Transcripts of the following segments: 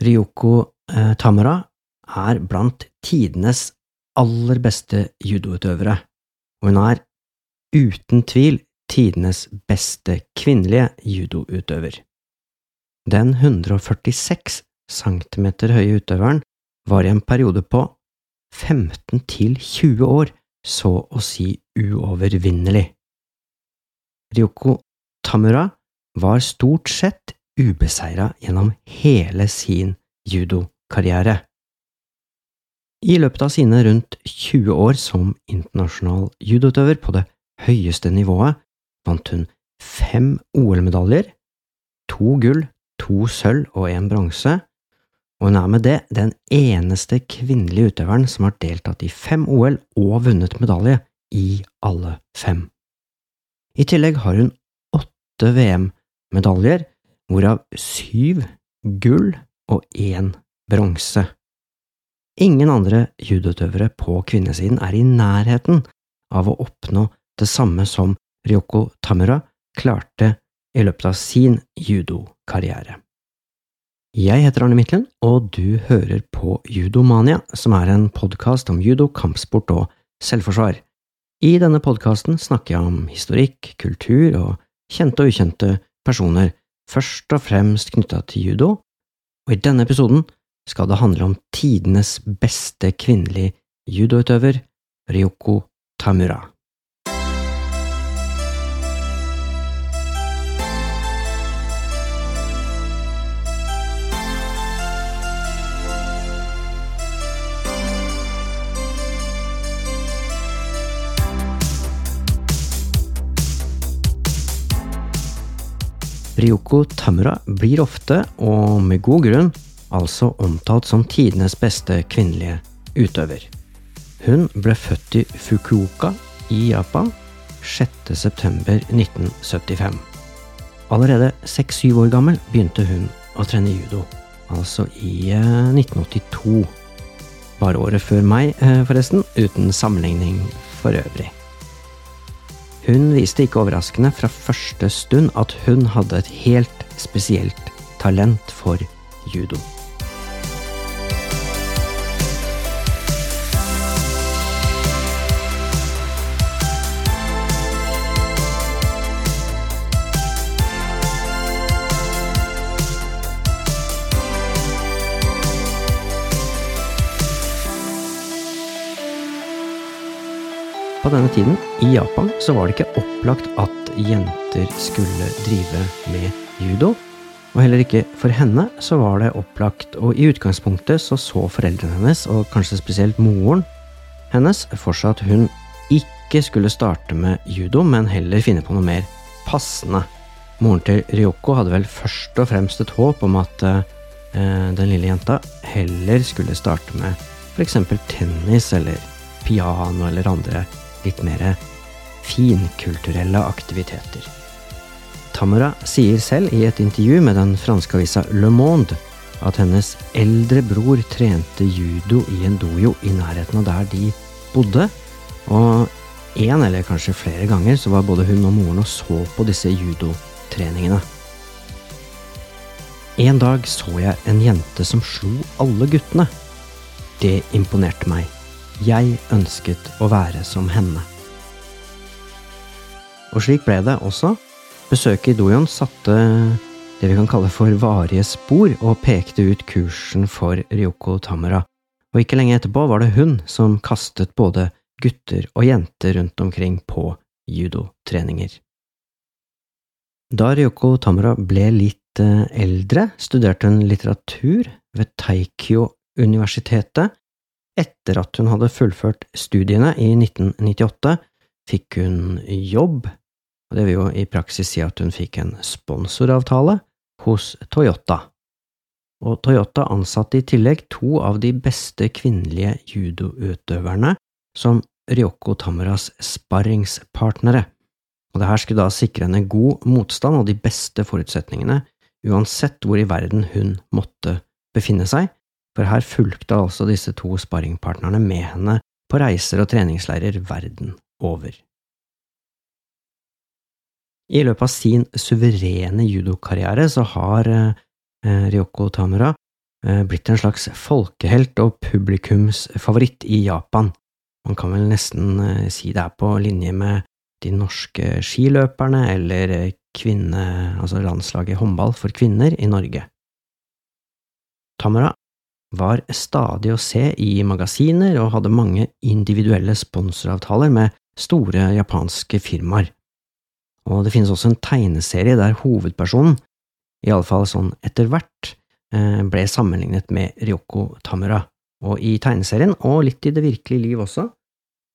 Ryoko eh, Tamura er blant tidenes aller beste judoutøvere, og hun er uten tvil tidenes beste kvinnelige judoutøver. Den 146 cm høye utøveren var i en periode på 15 til 20 år så å si uovervinnelig. Ryoko Tamura var stort sett ubeseira gjennom hele sin judokarriere. I løpet av sine rundt 20 år som internasjonal judoutøver på det høyeste nivået vant hun fem OL-medaljer, to gull, to sølv og en bronse, og hun er med det den eneste kvinnelige utøveren som har deltatt i fem OL og vunnet medalje i alle fem. I tillegg har hun åtte VM-medaljer, hvorav syv gull og én bronse. Ingen andre judoutøvere på kvinnesiden er i nærheten av å oppnå det samme som Ryoko Tamura klarte i løpet av sin judokarriere. Jeg heter Arne Midtlen, og du hører på Judomania, som er en podkast om judo, kampsport og selvforsvar. I denne podkasten snakker jeg om historikk, kultur og kjente og ukjente personer, først og fremst knytta til judo, og i denne episoden skal det handle om tidenes beste kvinnelige judoutøver, Ryoko Tamura. Ryoko Tamura blir ofte, og med god grunn, altså omtalt som tidenes beste kvinnelige utøver. Hun ble født i Fukuoka i Japan 6.9.1975. Allerede seks-syv år gammel begynte hun å trene judo, altså i 1982. Eh, Bare året før meg, eh, forresten, uten sammenligning for øvrig. Hun viste ikke overraskende fra første stund at hun hadde et helt spesielt talent for judo. På denne tiden, i Japan, så var det ikke opplagt at jenter skulle drive med judo. Og heller ikke for henne så var det opplagt, og i utgangspunktet så så foreldrene hennes, og kanskje spesielt moren hennes, for seg at hun ikke skulle starte med judo, men heller finne på noe mer passende. Moren til Ryoko hadde vel først og fremst et håp om at eh, den lille jenta heller skulle starte med f.eks. tennis eller piano eller andre litt mer finkulturelle aktiviteter. Tamara sier selv i et intervju med den franske avisa Le Monde at hennes eldre bror trente judo i en dojo i nærheten av der de bodde, og en eller kanskje flere ganger så var både hun og moren og så på disse judotreningene. En dag så jeg en jente som slo alle guttene. Det imponerte meg. Jeg ønsket å være som henne. Og slik ble det også. Besøket i Dojon satte det vi kan kalle for varige spor, og pekte ut kursen for Ryoko Tamara. Og ikke lenge etterpå var det hun som kastet både gutter og jenter rundt omkring på judotreninger. Da Ryoko Tamara ble litt eh, eldre, studerte hun litteratur ved Taikyo-universitetet etter at hun hadde fullført studiene i 1998, fikk hun jobb, og det vil jo i praksis si at hun fikk en sponsoravtale hos Toyota. Og Toyota ansatte i tillegg to av de beste kvinnelige judoutøverne som Ryoko Tamaras sparringspartnere, og det her skulle da sikre henne god motstand og de beste forutsetningene uansett hvor i verden hun måtte befinne seg, for her fulgte altså disse to sparringpartnerne med henne på reiser og treningsleirer verden over. I løpet av sin suverene judokarriere så har eh, Ryoko Tamura eh, blitt en slags folkehelt og publikumsfavoritt i Japan. Man kan vel nesten eh, si det er på linje med de norske skiløperne eller kvinne, altså landslaget håndball for kvinner i Norge. Tamara var stadig å se i magasiner og hadde mange individuelle sponsoravtaler med store japanske firmaer. Og det finnes også en tegneserie der hovedpersonen, iallfall sånn etter hvert, eh, ble sammenlignet med Ryoko Tamura, og i tegneserien, og litt i det virkelige liv også,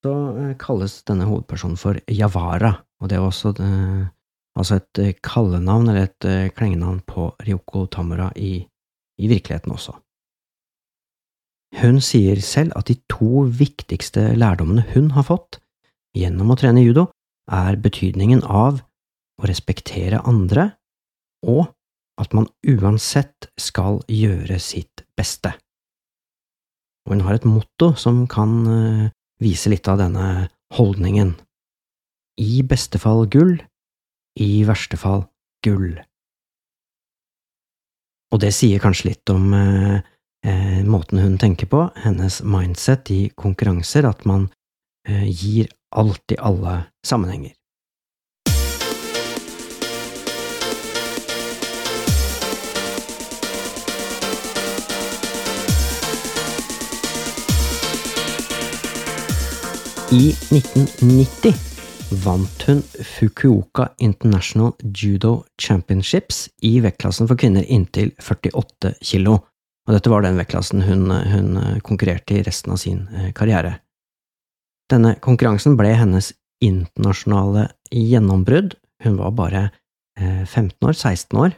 så eh, kalles denne hovedpersonen for Yavara, og det er også eh, altså et kallenavn eller et klengenavn på Ryoko Tamura i, i virkeligheten også. Hun sier selv at de to viktigste lærdommene hun har fått gjennom å trene judo, er betydningen av å respektere andre, og at man uansett skal gjøre sitt beste. Og hun har et motto som kan eh, vise litt av denne holdningen. I beste fall gull, i verste fall gull. Og det sier kanskje litt om eh, måten hun tenker på, hennes mindset i konkurranser, at man eh, gir alt i alle sammenhenger. I 1990 vant hun Fukuoka International Judo Championships i vektklassen for kvinner inntil 48 kilo, og dette var den vektklassen hun, hun konkurrerte i resten av sin eh, karriere. Denne konkurransen ble hennes internasjonale gjennombrudd, hun var bare 15 eh, år, 16 år,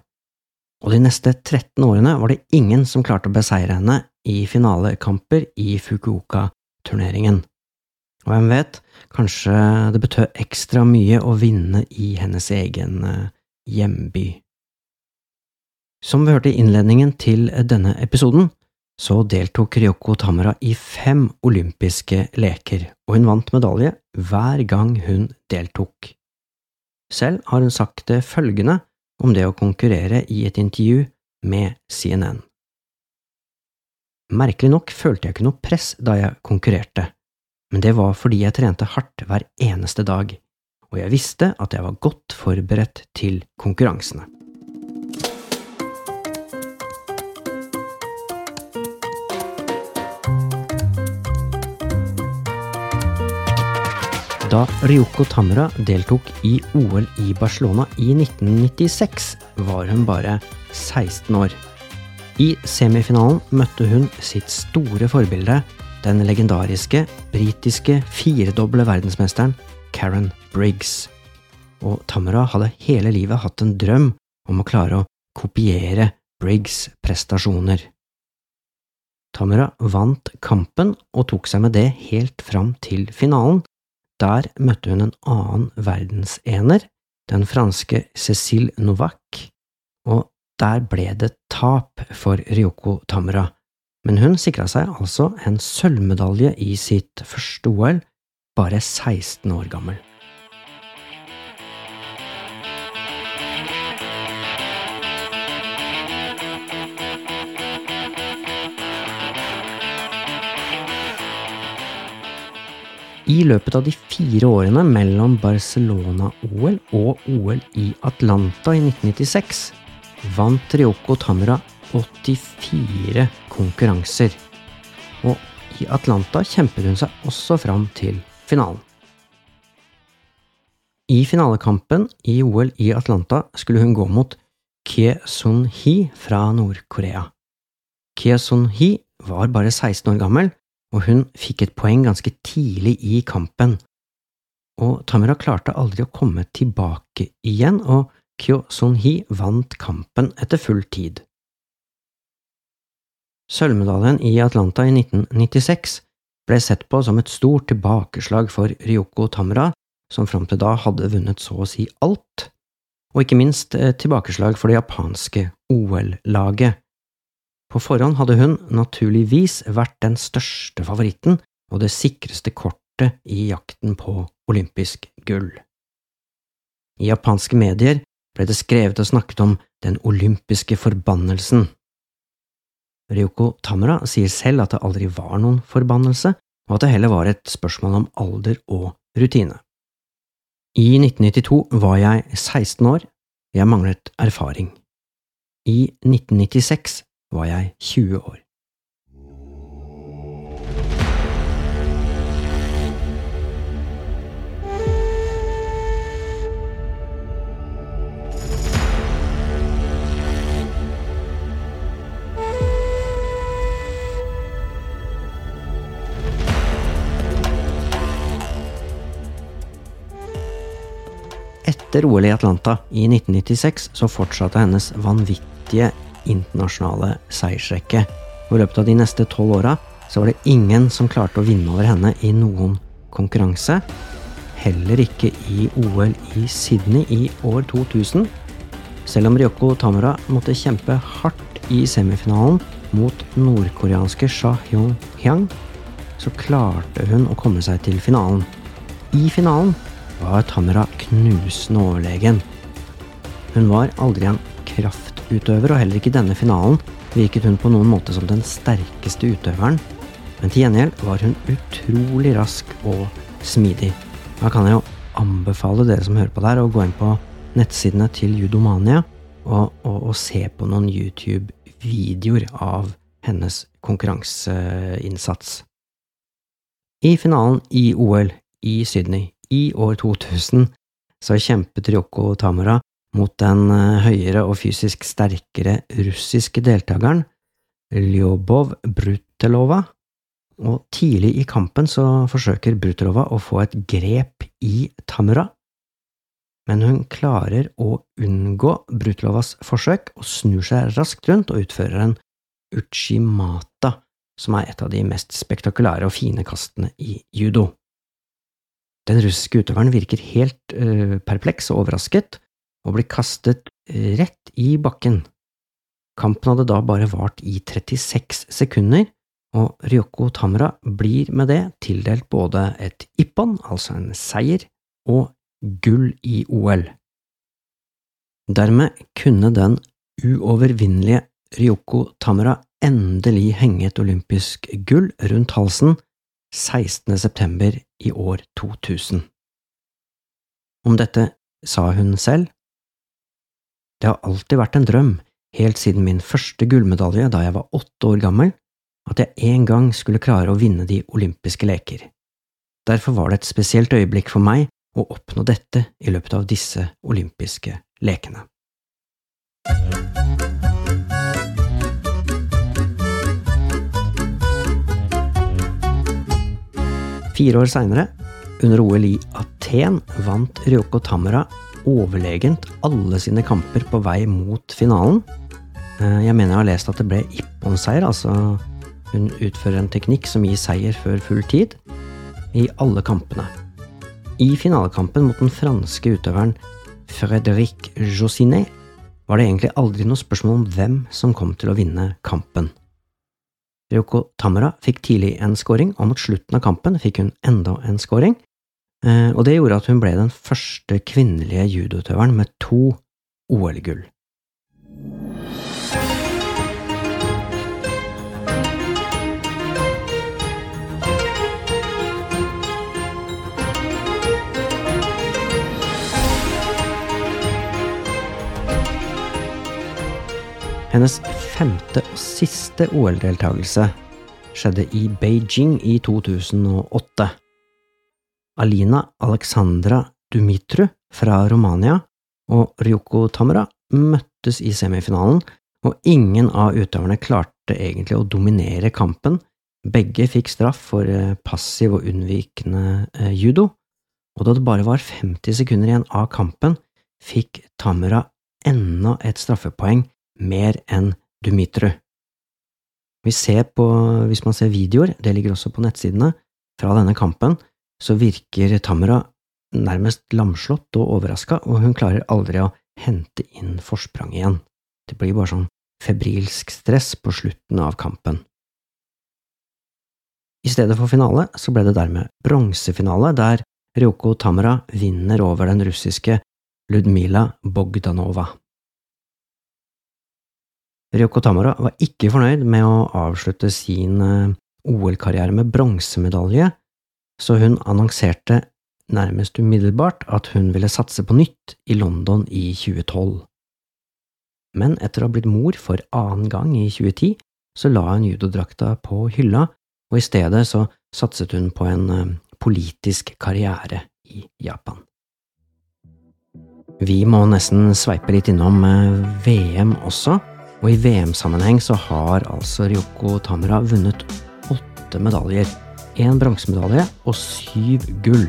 og de neste 13 årene var det ingen som klarte å beseire henne i finalekamper i Fukuoka-turneringen. Og hvem vet, kanskje det betød ekstra mye å vinne i hennes egen eh, hjemby. Som vi hørte i innledningen til denne episoden, så deltok Ryoko Tamara i fem olympiske leker, og hun vant medalje hver gang hun deltok. Selv har hun sagt det følgende om det å konkurrere i et intervju med CNN. Merkelig nok følte jeg ikke noe press da jeg konkurrerte, men det var fordi jeg trente hardt hver eneste dag, og jeg visste at jeg var godt forberedt til konkurransene. Da Ryoko Tamura deltok i OL i Barcelona i 1996, var hun bare 16 år. I semifinalen møtte hun sitt store forbilde, den legendariske britiske firedoble verdensmesteren Karen Briggs. Og Tamura hadde hele livet hatt en drøm om å klare å kopiere Briggs' prestasjoner. Tamura vant kampen og tok seg med det helt fram til finalen, der møtte hun en annen verdensener, den franske Cécile Novak, og der ble det tap for Ryoko Tamra, men hun sikra seg altså en sølvmedalje i sitt første OL, bare 16 år gammel. I løpet av de fire årene mellom Barcelona-OL og OL i Atlanta i 1996 vant Ryoko Tamura 84 konkurranser, og i Atlanta kjempet hun seg også fram til finalen. I finalekampen i OL i Atlanta skulle hun gå mot Kye Sun-hee fra Nord-Korea. Kye Sun-hee var bare 16 år gammel og hun fikk et poeng ganske tidlig i kampen. Og Tamara klarte aldri å komme tilbake igjen, og Kyo Sun-hee vant kampen etter full tid. Sølvmedaljen i Atlanta i 1996 ble sett på som et stort tilbakeslag for Ryoko Tamara, som fram til da hadde vunnet så å si alt, og ikke minst et tilbakeslag for det japanske OL-laget. På forhånd hadde hun naturligvis vært den største favoritten og det sikreste kortet i jakten på olympisk gull. I japanske medier ble det skrevet og snakket om den olympiske forbannelsen. Ryoko Tamura sier selv at det aldri var noen forbannelse, og at det heller var et spørsmål om alder og rutine. I 1992 var jeg 16 år, jeg manglet erfaring. I 1996 var jeg 20 år. Etter OL i Atlanta i 1996 så fortsatte hennes vanvittige internasjonale seiersrekke. I løpet av de neste tolv åra var det ingen som klarte å vinne over henne i noen konkurranse. Heller ikke i OL i Sydney i år 2000. Selv om Ryoko Tamura måtte kjempe hardt i semifinalen mot nordkoreanske Sha Hyung-hyang, så klarte hun å komme seg til finalen. I finalen var Tamura knusende overlegen. Hun var aldri en kraftutøver, og heller ikke i denne finalen virket hun på noen måte som den sterkeste utøveren, men til gjengjeld var hun utrolig rask og smidig. Da kan jeg jo anbefale dere som hører på der, å gå inn på nettsidene til Judomania og, og, og se på noen YouTube-videoer av hennes konkurranseinnsats. I finalen i OL i Sydney i år 2000 så kjempet Ryoko Tamura mot den eh, høyere og fysisk sterkere russiske deltakeren Lyobov Brutelova, og tidlig i kampen så forsøker Brutelova å få et grep i Tamura, men hun klarer å unngå Brutelovas forsøk og snur seg raskt rundt og utfører en uchimata, som er et av de mest spektakulære og fine kastene i judo. Den russiske utøveren virker helt uh, perpleks og overrasket, og blir kastet rett i bakken. Kampen hadde da bare vart i 36 sekunder, og Ryoko Tamra blir med det tildelt både et ippon, altså en seier, og gull i OL. Dermed kunne den uovervinnelige Ryoko Tamra endelig henge et olympisk gull rundt halsen 16. september i år 2000. Om dette sa hun selv. Det har alltid vært en drøm, helt siden min første gullmedalje da jeg var åtte år gammel, at jeg en gang skulle klare å vinne de olympiske leker. Derfor var det et spesielt øyeblikk for meg å oppnå dette i løpet av disse olympiske lekene. Fire år seinere, under OL i Aten, vant Ryoko Tamara overlegent alle sine kamper på vei mot finalen. Eh, jeg mener jeg har lest at det ble Ippon-seier, altså hun utfører en teknikk som gir seier før full tid, i alle kampene. I finalekampen mot den franske utøveren Frédéric Jossinet var det egentlig aldri noe spørsmål om hvem som kom til å vinne kampen. Ryoko Tamara fikk tidlig en scoring, og mot slutten av kampen fikk hun enda en scoring, og det gjorde at hun ble den første kvinnelige judoutøveren med to OL-gull. Hennes femte og siste OL-deltakelse skjedde i Beijing i 2008. Alina Alexandra Dumitru fra Romania og Ryoko Tamara møttes i semifinalen, og ingen av utøverne klarte egentlig å dominere kampen. Begge fikk straff for eh, passiv og unnvikende eh, judo, og da det bare var 50 sekunder igjen av kampen, fikk Tamara enda et straffepoeng mer enn Dumitru. Vi ser på, hvis man ser videoer, det ligger også på nettsidene, fra denne kampen, så virker Tamara nærmest lamslått og overraska, og hun klarer aldri å hente inn forsprang igjen. Det blir bare sånn febrilsk stress på slutten av kampen. I stedet for finale så ble det dermed bronsefinale, der Ryoko Tamara vinner over den russiske Ludmila Bogdanova. Ryoko Tamara var ikke fornøyd med å avslutte sin eh, OL-karriere med bronsemedalje, så hun annonserte nærmest umiddelbart at hun ville satse på nytt i London i 2012. Men etter å ha blitt mor for annen gang i 2010, så la hun judodrakta på hylla, og i stedet så satset hun på en eh, politisk karriere i Japan. Vi må nesten sveipe litt innom eh, VM også, og i VM-sammenheng så har altså Ryoko Tamura vunnet åtte medaljer. Én bronsemedalje og syv gull.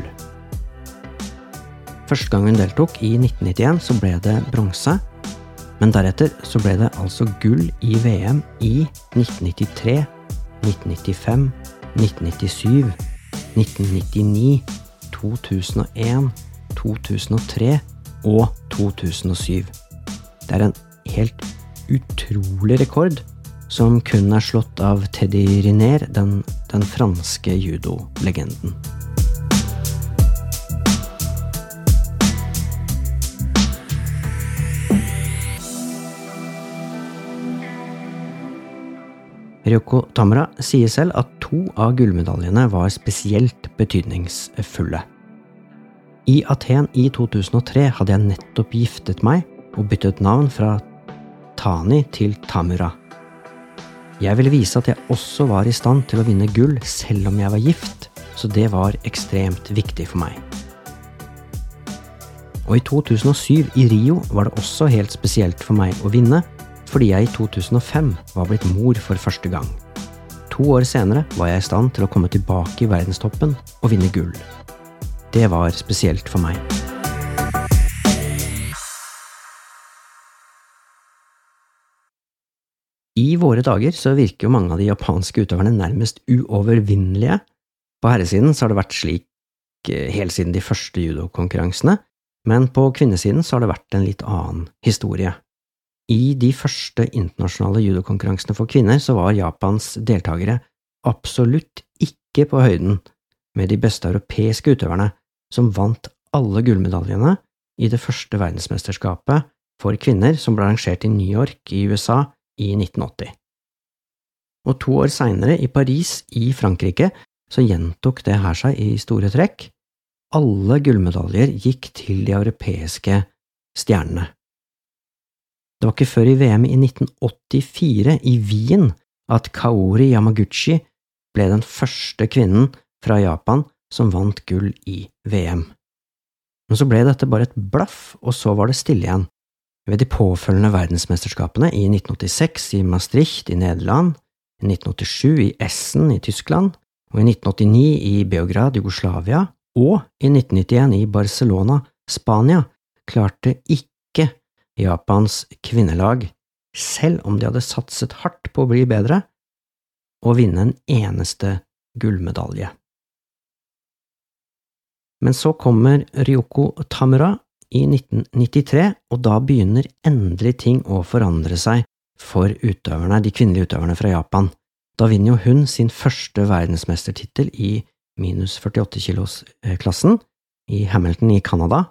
Første gang hun deltok, i 1991, så ble det bronse. Men deretter så ble det altså gull i VM i 1993, 1995, 1997, 1999, 2001, 2003 og 2007. Det er en helt utrolig rekord som kun er slått av Teddy Riner, den, den franske judolegenden. Ryoko Tamra sier selv at to av gullmedaljene var spesielt betydningsfulle. I Aten i 2003 hadde jeg nettopp giftet meg og byttet navn fra Tani til Tamura. Jeg ville vise at jeg også var i stand til å vinne gull selv om jeg var gift, så det var ekstremt viktig for meg. Og i 2007 i Rio var det også helt spesielt for meg å vinne, fordi jeg i 2005 var blitt mor for første gang. To år senere var jeg i stand til å komme tilbake i verdenstoppen og vinne gull. Det var spesielt for meg. I våre dager så virker jo mange av de japanske utøverne nærmest uovervinnelige. På herresiden så har det vært slik eh, helt siden de første judokonkurransene, men på kvinnesiden så har det vært en litt annen historie. I de første internasjonale judokonkurransene for kvinner så var Japans deltakere absolutt ikke på høyden med de beste europeiske utøverne, som vant alle gullmedaljene i det første verdensmesterskapet for kvinner som ble arrangert i New York i USA i 1980. Og to år seinere, i Paris i Frankrike, så gjentok det her seg i store trekk. Alle gullmedaljer gikk til de europeiske stjernene. Det var ikke før i VM i 1984 i Wien at Kaori Yamaguchi ble den første kvinnen fra Japan som vant gull i VM. Men så ble dette bare et blaff, og så var det stille igjen. Ved de påfølgende verdensmesterskapene i 1986 i Maastricht i Nederland, i 1987 i Essen i Tyskland, og i 1989 i Beograd, Jugoslavia, og i 1991 i Barcelona, Spania, klarte ikke Japans kvinnelag, selv om de hadde satset hardt på å bli bedre, å vinne en eneste gullmedalje. Men så kommer Ryoko Tamura i 1993, og da begynner endelig ting å forandre seg for utøverne, de kvinnelige utøverne fra Japan. Da vinner jo hun sin første verdensmestertittel i minus 48 kilos-klassen i Hamilton i Canada,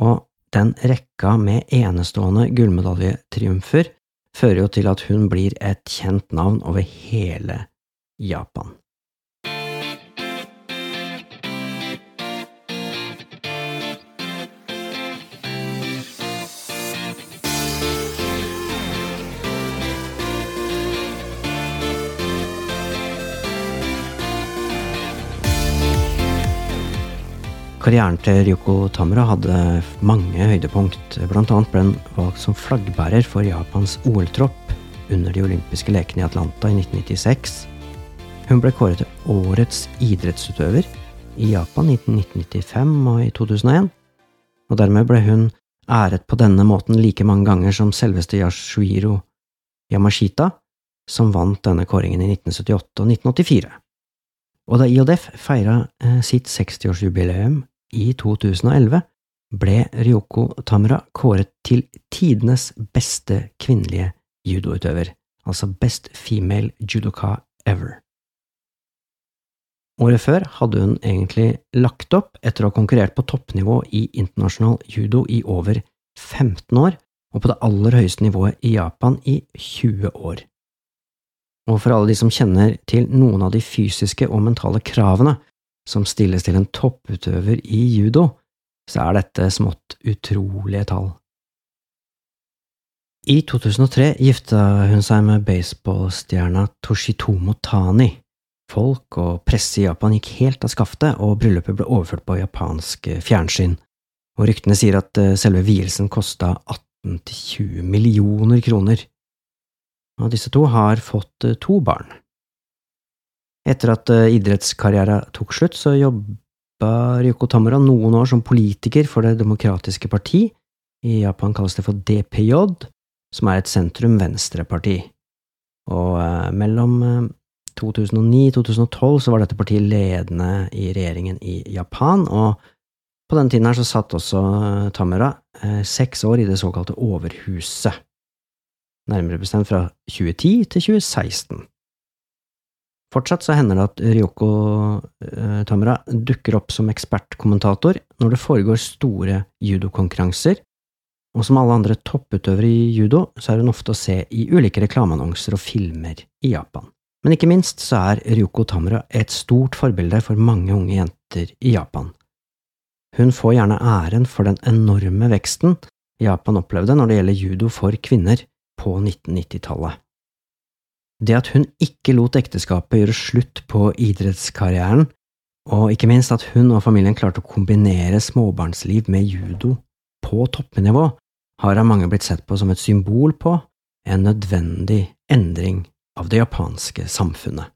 og den rekka med enestående gullmedaljetriumfer fører jo til at hun blir et kjent navn over hele Japan. Karrieren til Ryoko Tamura hadde mange høydepunkt, blant annet ble hun valgt som flaggbærer for Japans OL-tropp under de olympiske lekene i Atlanta i 1996. Hun ble kåret til årets idrettsutøver i Japan i 1995 og i 2001, og dermed ble hun æret på denne måten like mange ganger som selveste Yashuiro Yamashita, som vant denne kåringen i 1978 og 1984. Og da IODF feira eh, sitt 60-årsjubileum i 2011 ble Ryoko Tamra kåret til tidenes beste kvinnelige judoutøver, altså Best Female Judoka Ever. Året før hadde hun egentlig lagt opp etter å ha konkurrert på toppnivå i internasjonal judo i over 15 år, og på det aller høyeste nivået i Japan i 20 år. Og for alle de som kjenner til noen av de fysiske og mentale kravene som stilles til en topputøver i judo, så er dette smått utrolige tall. I 2003 gifta hun seg med baseballstjerna Toshitomo Tani. Folk og presse i Japan gikk helt av skaftet, og bryllupet ble overført på japansk fjernsyn. Og ryktene sier at eh, selve vielsen kosta 18–20 millioner kroner. Og disse to har fått eh, to barn. Etter at eh, idrettskarrieren tok slutt, så jobba Ryoko Tamura noen år som politiker for Det demokratiske parti, i Japan kalles det for DPJ, som er et sentrum-venstre-parti. Og eh, mellom 2009–2012 så var dette partiet ledende i regjeringen i Japan, og på den tiden her så satt også Tamura eh, seks år i det såkalte Overhuset, nærmere bestemt fra 2010 til 2016. Fortsatt så hender det at Ryoko eh, Tamura dukker opp som ekspertkommentator når det foregår store judokonkurranser, og som alle andre topputøvere i judo, så er hun ofte å se i ulike reklameannonser og filmer i Japan. Men ikke minst så er Ryoko Tamura et stort forbilde for mange unge jenter i Japan. Hun får gjerne æren for den enorme veksten Japan opplevde når det gjelder judo for kvinner på 1990-tallet. Det at hun ikke lot ekteskapet gjøre slutt på idrettskarrieren, og ikke minst at hun og familien klarte å kombinere småbarnsliv med judo på toppnivå, har av mange blitt sett på som et symbol på en nødvendig endring av det japanske samfunnet.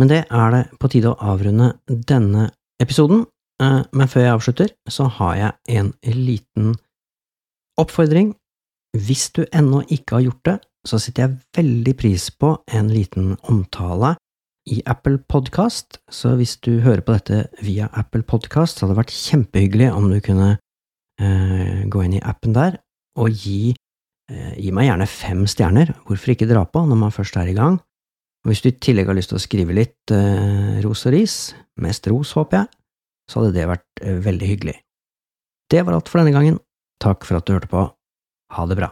Men det er det på tide å avrunde denne episoden, Eh, men før jeg avslutter, så har jeg en liten oppfordring. Hvis du ennå ikke har gjort det, så setter jeg veldig pris på en liten omtale i Apple Podcast, så hvis du hører på dette via Apple Podcast, så hadde det vært kjempehyggelig om du kunne eh, gå inn i appen der og gi, eh, gi meg gjerne fem stjerner, hvorfor ikke dra på når man først er i gang, og hvis du i tillegg har lyst til å skrive litt eh, ros og ris, mest ros, håper jeg, så hadde det vært eh, veldig hyggelig. Det var alt for denne gangen. Takk for at du hørte på. Ha det bra.